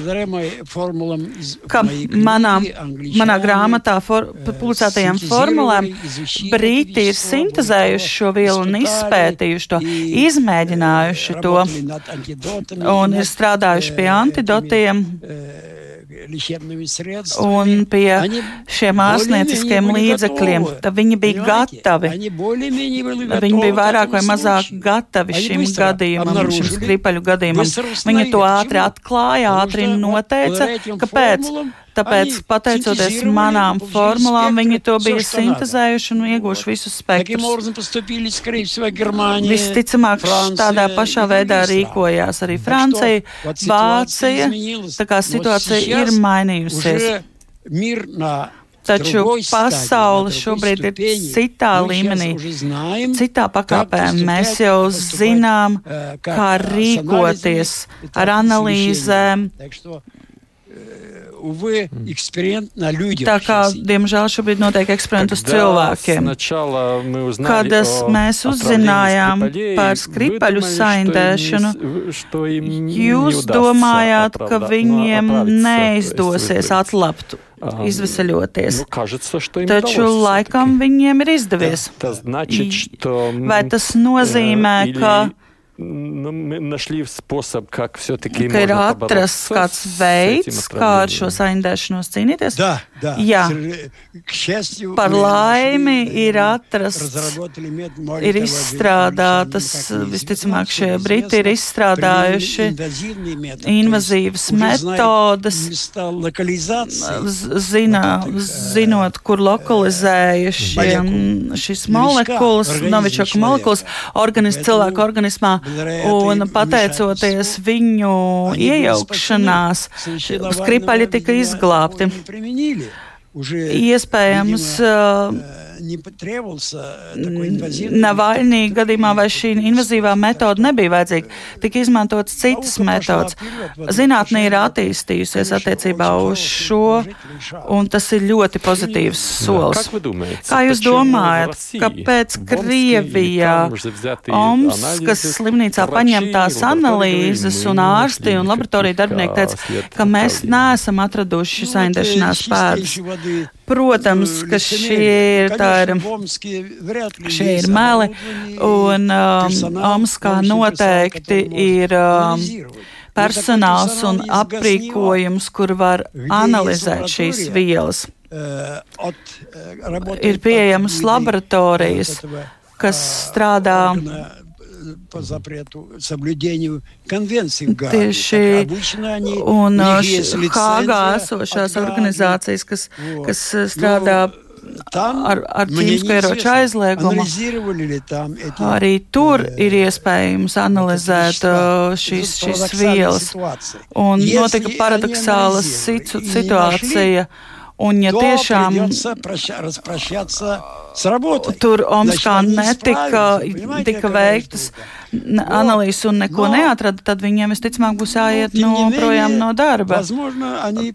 ka manā, manā grāmatā for, publicētajām formulēm Briti ir sintezējuši šo vielu un izpētījuši to, izmēģinājuši izmēģinājuši to un ir strādājuši pie antidotiem un pie šiem ārstnieciskiem līdzekļiem. Tad viņi bija gatavi. Viņi bija vairāk vai mazāk gatavi šim gadījumam, šim skripaļu gadījumam. Viņi to ātri atklāja, ātri noteica, kāpēc. Tāpēc, pateicoties manām formulām, viņi to bija sintezējuši un ieguvuši visus spektrus. Visticamāk, tādā pašā veidā rīkojās arī Francija, Vācija. Tā kā situācija ir mainījusies. Taču pasaule šobrīd ir citā līmenī, citā pakāpē. Mēs jau zinām, kā rīkoties ar analīzēm, увы, эксперимент на людях. Tā kā, diemžēl, šobrīd notiek eksperimenti uz cilvēkiem. Kad mēs uzzinājām par skripaļu saindēšanu, jūs domājāt, ka viņiem neizdosies atlapt izvesaļoties. Taču laikam viņiem ir izdevies. Vai tas nozīmē, ka nu, našli способ, как все-таки ka ir atrasts kāds veids, kā ar šo saindēšanos cīnīties? Да, да. Jā. К счастью, Par laimi ir atrasts, ir izstrādātas, visticamāk, šie briti ir izstrādājuši invazīvas metodas, zina, zinot, kur lokalizējas šīs molekulas, novičoku molekulas organis, cilvēku organismā, Un pateicoties viņu iejaukšanās, skripaļi tika izglābti. Iespējams, Navaļnī gadījumā vai šī invazīvā metode nebija vajadzīga. Tika izmantotas citas metodas. Zinātnē ir attīstījusies attiecībā uz šo, un tas ir ļoti pozitīvs solis. Kā jūs domājat, kāpēc Krievijā Omskas slimnīcā paņemtās analīzes un ārsti un laboratorija darbinieki teica, ka mēs neesam atraduši saindēšanās pēdas? Protams, ka šie ir, ir, šie ir meli, un um, Omskā noteikti ir um, personāls un aprīkojums, kur var analizēt šīs vielas. Ir pieejamas laboratorijas, kas strādā по запрету соблюдению конвенции ГАГ. Tieši un Hāgā esošās organizācijas, kas, kas strādā ar, ar ķīmisko ieroču aizliegumu. Arī tur ir iespējams analizēt šīs, šīs vielas. Un notika paradoxāla situācija. Un, ja tiešām tur Omskā netika tika veiktas analīzes un neko neatrada, tad viņiem visticamāk būs jāiet no projām no darba.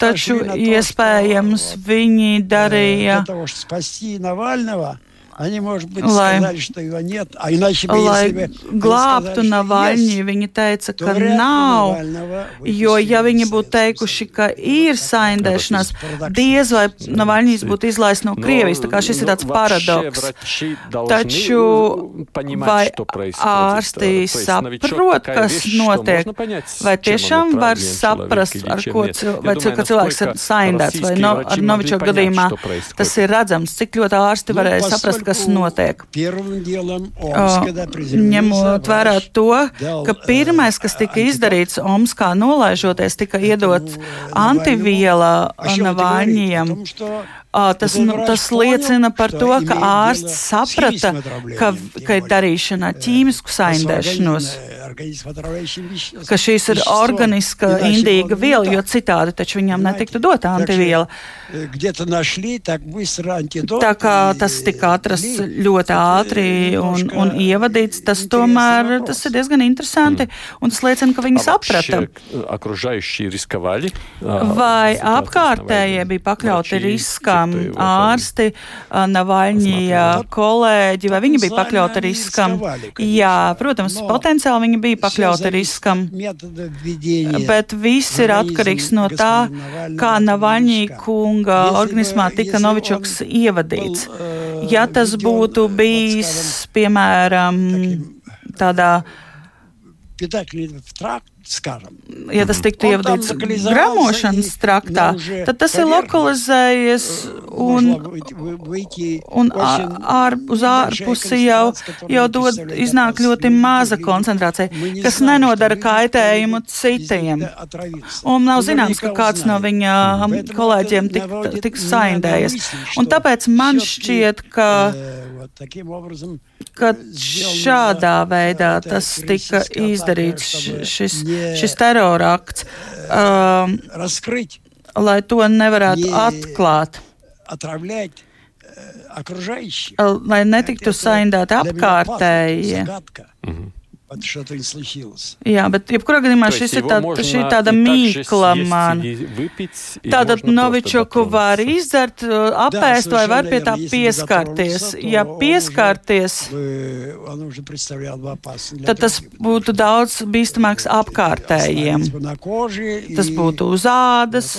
Taču iespējams viņi darīja Они, может быть, lai, сказали, что его нет, а иначе бы, lai если бы glābtu Navaļņu, viņi teica, ka nav, jo ja viņi būtu teikuši, ka ir saindēšanās, diez vai Navaļņīs būtu izlaists no Krievijas, tā kā šis ir tāds paradoks. Taču vai ārstī saprot, kas notiek, vai tiešām var saprast, ar ko, vai ka cilvēks ir saindēts, vai no, ar Novičo gadījumā tas ir redzams, cik ļoti ārsti varēja saprast, kas notiek. Ņemot vērā to, ka pirmais, kas tika izdarīts Omskā nolaižoties, tika iedots antiviela Navaļņiem. Tas, nu, tas liecina par to, ka ārsts saprata, ka, ka ir darīšana ķīmisku saindēšanos, ka šīs ir organiska indīga viela, jo citādi taču viņam netiktu dot antiviela. Tā kā tas tika atrasts ļoti ātri un, un ievadīts, tas tomēr tas ir diezgan interesanti, un tas liecina, ka viņi saprata. Vai apkārtējie bija pakļauti riskam? Tiešām ārsti, Navaļņija kolēģi, vai viņi bija pakļauti riskam? Jā, protams, potenciāli viņi bija pakļauti riskam, bet viss ir atkarīgs no tā, kā Navaļņija kunga organismā tika Novičoks ievadīts. Ja tas būtu bijis, piemēram, tādā ja tas tiktu ievadīts gramošanas traktā, tad tas ir lokalizējies un, un ār, uz ārpusi jau, jau dod, iznāk ļoti maza koncentrācija, kas nenodara kaitējumu citiem. Un nav zināms, ka kāds no viņa kolēģiem tik, tik saindējies. Un tāpēc man šķiet, ka ka šādā veidā tas tika izdarīts, šis, šis terorakts, um, lai to nevarētu atklāt. Lai netiktu saindēti apkārtējie. Mhm. Jā, bet jebkurā gadījumā šis ir tā, šī ir tāda mīkla man. Tātad Novičoku var izdzert, apēst vai var pie tā pieskarties. Ja pieskarties, tad tas būtu daudz bīstamāks apkārtējiem. Tas būtu uz ādas.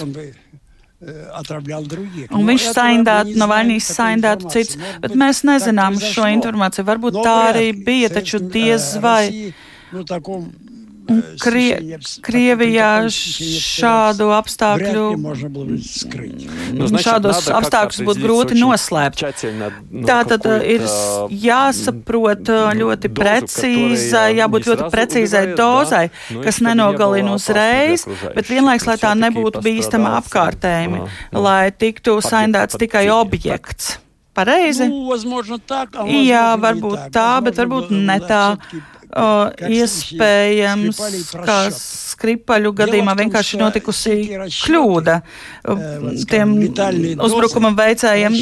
Un viņš saindētu, Navaļnijas saindētu cits, bet mēs nezinām šo informāciju. Varbūt tā arī bija, taču diez vai. Krie, Krievijā šādu apstākļu, nu, šādos apstākļus būtu grūti noslēpt. Tā tad ir jāsaprot ļoti precīza, jābūt ļoti precīzai dozai, kas nenogalina uzreiz, bet vienlaiks, lai tā nebūtu bīstama apkārtējumi, lai tiktu saindēts tikai objekts. Pareizi? Jā, varbūt tā, bet varbūt ne tā uh, iespējams, kā skripaļu gadījumā vienkārši notikusi kļūda. Tiem uzbrukuma veicējiem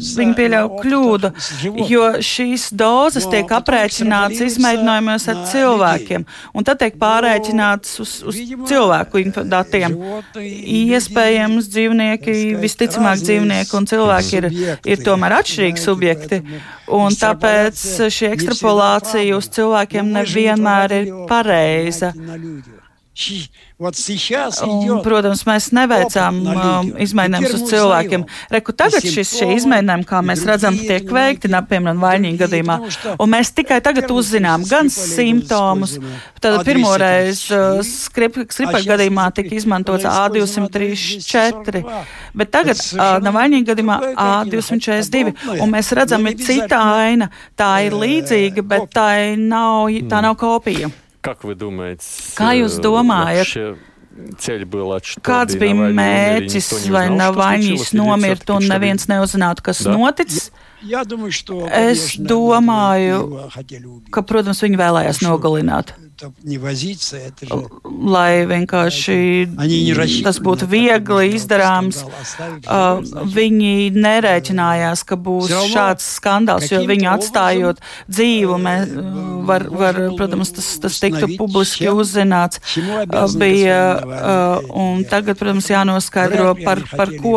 viņi pieļauj kļūdu, jo šīs dozes tiek aprēķināts izmēģinājumos ar cilvēkiem, un tad tiek pārēķināts uz, uz cilvēku datiem. Iespējams, dzīvnieki, visticamāk, dzīvnieki un cilvēki ir, ir tomēr atšķirīgi subjekti, un tāpēc šī ekstrapolācija uz cilvēkiem nevienmēr ir pareiza. Un, protams, mēs neveicām um, izmēģinājumus uz cilvēkiem. Reku tagad šis, šie izmēģinājumi, kā mēs redzam, tiek veikti, piemēram, vainīga gadījumā. Un mēs tikai tagad uzzinām gan simptomus. Tad pirmoreiz uh, skripaļu gadījumā tika izmantots A234, bet tagad uh, vainīga gadījumā A242. Un mēs redzam, ir cita aina. Tā ir līdzīga, bet tā nav, tā nav kopija. Как вы думаете? Kā jūs domājat? Ceļi bija atšķirīgi. Kāds bija mērķis, vai Navaļņīs nomirt un neviens neuzzinātu, kas da? noticis? Es domāju, ka, protams, viņi vēlējās nogalināt lai vienkārši tas būtu viegli izdarāms. Uh, viņi nerēķinājās, ka būs šāds skandāls, jo viņi atstājot dzīvu, mē, var, var, protams, tas, tas tiktu publiski uzzināts. Uh, bija, uh, un tagad, protams, jānoskaidro, par, par ko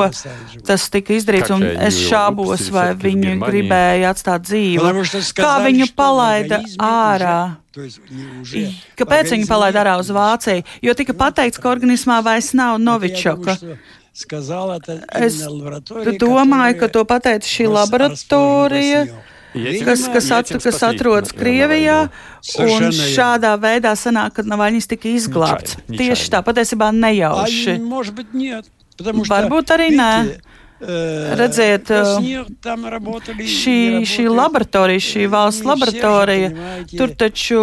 tas tika izdarīts, un es šābos, vai viņi gribēja atstāt dzīvu. Kā viņu palaida ārā? Kāpēc viņi palaida ārā uz Vāciju? Jo tika pateikts, ka organismā vairs nav novičoka. Es domāju, ka to pateica šī laboratorija. Kas, kas, at, kas atrodas Krievijā, un šādā veidā sanāk, ka Navaļņis tika izglābts. Tieši tā, patiesībā nejauši. Varbūt arī nē. Redziet, šī, šī laboratorija, šī valsts laboratorija, tur taču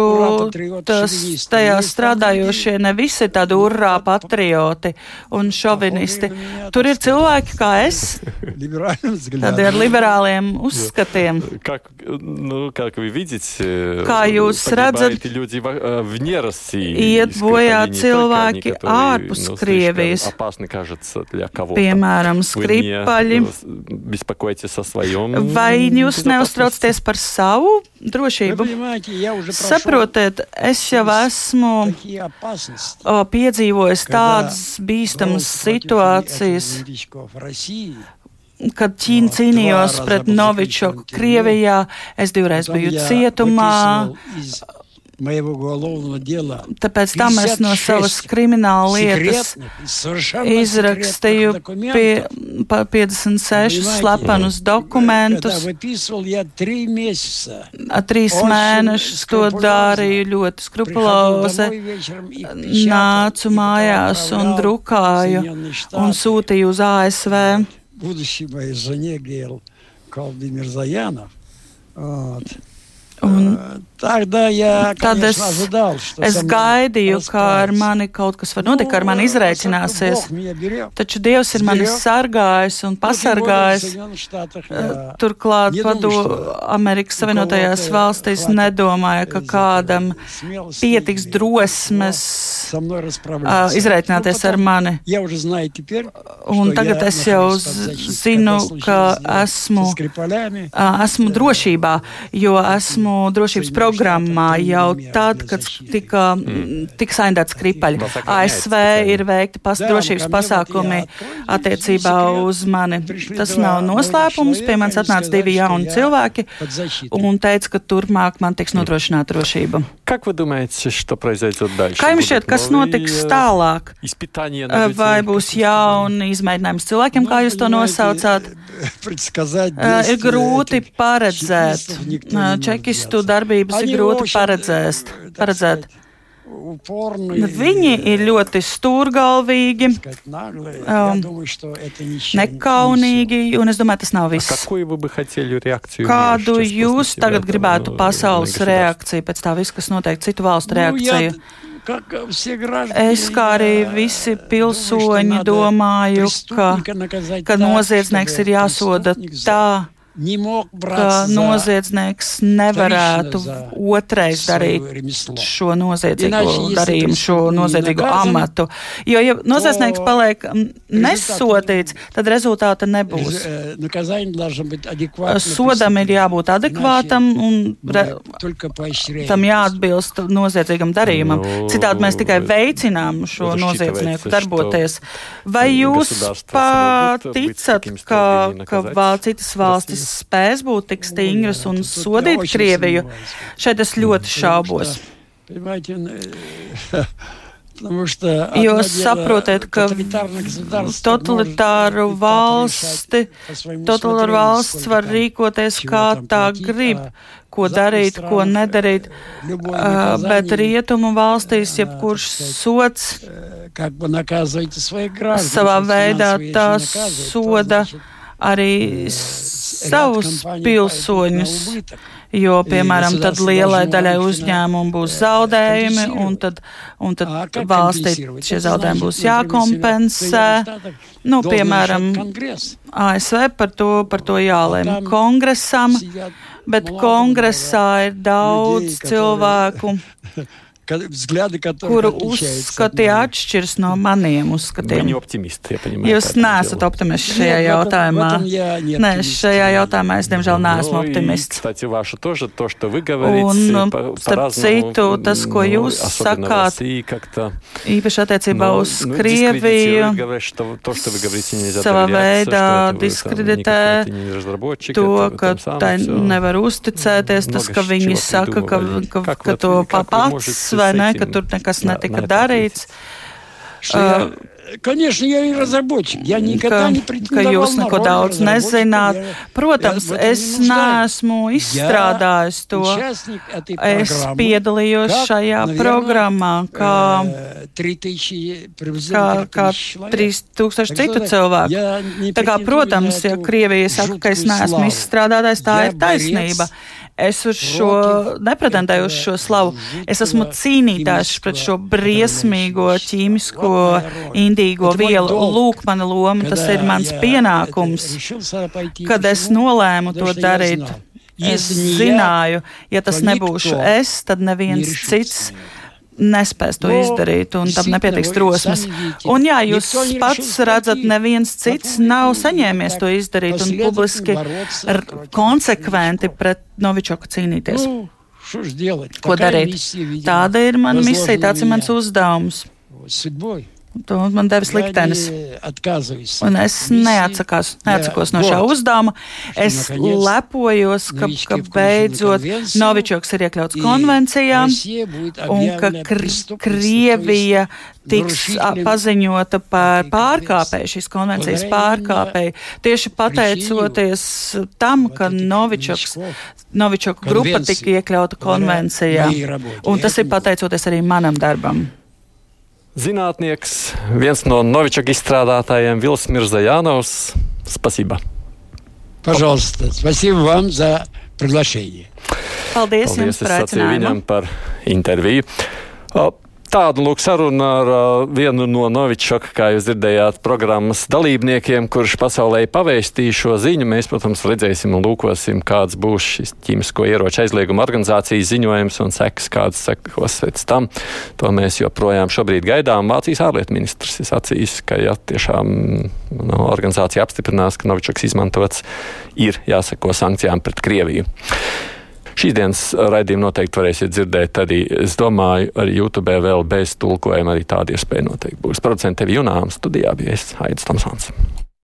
tas, tajā strādājošie ne visi ir tādi urrā patrioti un šovinisti. Tur ir cilvēki kā es, tādi ar liberāliem uzskatiem. Kā, nu, kā, видите, kā jūs redzat, iet bojā cilvēki ārpus Krievijas. Piemēram, skripa apaļi. Vai jūs neuztraucaties par savu drošību? Saprotiet, es jau esmu piedzīvojis tādas bīstamas situācijas, kad Ķīna cīnījos pret Novičoku Krievijā, es divreiz biju cietumā Tāpēc tam es no savas krimināla lietas izrakstīju pie, pa 56 slepenus dokumentus. Trīs mēnešus to darīju ļoti skrupulozi. Nācu mājās un drukāju un sūtīju uz ASV. Будущей моей жене Гейл Колби Мирзаянов. Вот. Un Tādā, jā, Tad es, es gaidīju, ka ar mani kaut kas var notikt, ka ar mani izreikināsies. Taču Dievs ir mani sargājis un pasargājis. Eh, turklāt padu Amerikas Savienotajās valstīs nedomāja, ka kādam pietiks drosmes eh, izreikināties ar mani. Un tagad es jau zinu, ka esmu, esmu drošībā, jo esmu drošības programmā programmā jau tad, kad tika, mm. tika saindēts Kripaļi. ASV ir veikti pas, drošības pasākumi attiecībā uz mani. Tas nav noslēpums. Pie manis atnāca divi jauni cilvēki un teica, ka turpmāk man tiks nodrošināta drošība. Как вы думаете, что произойдет дальше? Kā jums šķiet, kas notiks tālāk? Vai būs jauni izmēģinājumi cilvēkiem, kā jūs to nosaucāt? Ir grūti paredzēt. Čekistu darbības ir grūti paredzēt. paredzēt. Viņi ir ļoti stūrgalvīgi, um, nekaunīgi, un es domāju, tas nav viss. Kādu jūs tagad gribētu pasaules reakciju pēc tā viss, kas notiek citu valstu reakciju? Es kā arī visi pilsoņi domāju, ka, ka noziedznieks ir jāsoda tā, ka noziedznieks nevarētu otrais darīt šo noziedzīgo darījumu, šo noziedzīgo amatu. Jo, ja noziedznieks paliek nesodīts, tad rezultāta nebūs. Sodam ir jābūt adekvātam un re, tam jāatbilst noziedzīgam darījumam. Citādi mēs tikai veicinām šo noziedznieku darboties. Vai jūs paticat, ka, ka citas valstis spēs būt tik stingras un sodīt Krieviju? Šeit es ļoti šaubos. Jūs saprotat, ka totalitāru valsti, totalitāru valsts var rīkoties kā tā grib, ko darīt, ko nedarīt, bet rietumu valstīs jebkurš sots savā veidā tā soda arī savus pilsoņus, jo, piemēram, tad lielai daļai uzņēmumu būs zaudējumi, un tad, un tad valstī šie zaudējumi būs jākompensē. Nu, piemēram, ASV par to, par to jālēm kongresam, bet kongresā ir daudz cilvēku взгляды, kuru uzskati atšķiras no maniem uzskatiem. Viņi optimisti, ja Jūs neesat optimists šajā jautājumā. Nē, šajā jautājumā es, diemžēl, neesmu optimists. Un, starp citu, tas, ko jūs sakāt, īpaši attiecībā uz Krieviju, savā veidā diskreditē to, ka tai nevar uzticēties, tas, ka viņi saka, ka, ka, ka to pats vai ne, ka tur nekas netika darīts. Uh, Конечно, я и разработчик. Я никогда ka, не ka jūs neko daudz nezināt. Protams, es neesmu izstrādājis to. Es piedalījos šajā programmā kā, kā, kā 3000 citu cilvēku. Tā kā, protams, ja Krievija saka, ka es neesmu izstrādājis, tā ir taisnība. Es uz šo nepretendēju uz šo slavu. Es esmu cīnītājs pret šo briesmīgo ķīmisko indīgo vielu. Lūk, mana loma, tas ir mans pienākums, kad es nolēmu to darīt. Es zināju, ja tas nebūšu es, tad neviens cits nespēs to izdarīt, un tam nepietiks drosmes. Un jā, jūs pats redzat, neviens cits nav saņēmies to izdarīt un publiski konsekventi pret Novičoku cīnīties. Ko darīt? Tāda ir mana misija, tāds ir mans uzdevums. To man devis liktenis. Un es neatsakās, neatsakos no šā uzdevuma. Es lepojos, ka, ka beidzot Novičoks ir iekļauts konvencijā un ka Kr Krievija tiks paziņota par pārkāpēju, šīs konvencijas pārkāpēju. Tieši pateicoties tam, ka Novičoks, Novičoka grupa tika iekļauta konvencijā. Un tas ir pateicoties arī manam darbam. Zinātnieks, viens no Novičaka izstrādātājiem, Vils Mirzajanovs. Spasībā. Пожалуйста, спасибо вам за приглашение. Paldies, Paldies jums par aicinājumu. Viņam par interviju. Tāda lūk saruna ar uh, vienu no Novičoka, kā jūs dzirdējāt, programmas dalībniekiem, kurš pasaulē pavēstīja šo ziņu. Mēs, protams, redzēsim un lūkosim, kāds būs šis ķīmisko ieroču aizlieguma organizācijas ziņojums un sekas, kādas sekos pēc tam. To mēs joprojām šobrīd gaidām. Vācijas ārlietu ministrs ir sacījis, ka ja tiešām no, organizācija apstiprinās, ka Novičoks izmantots, ir jāseko sankcijām pret Krieviju. Šīs dienas raidījumu noteikti varēsiet dzirdēt arī, es domāju, arī YouTube vēl bez tulkojuma arī tāda iespēja noteikti būs. Producents tevi Junām studijā bija es Haidis Tomsons.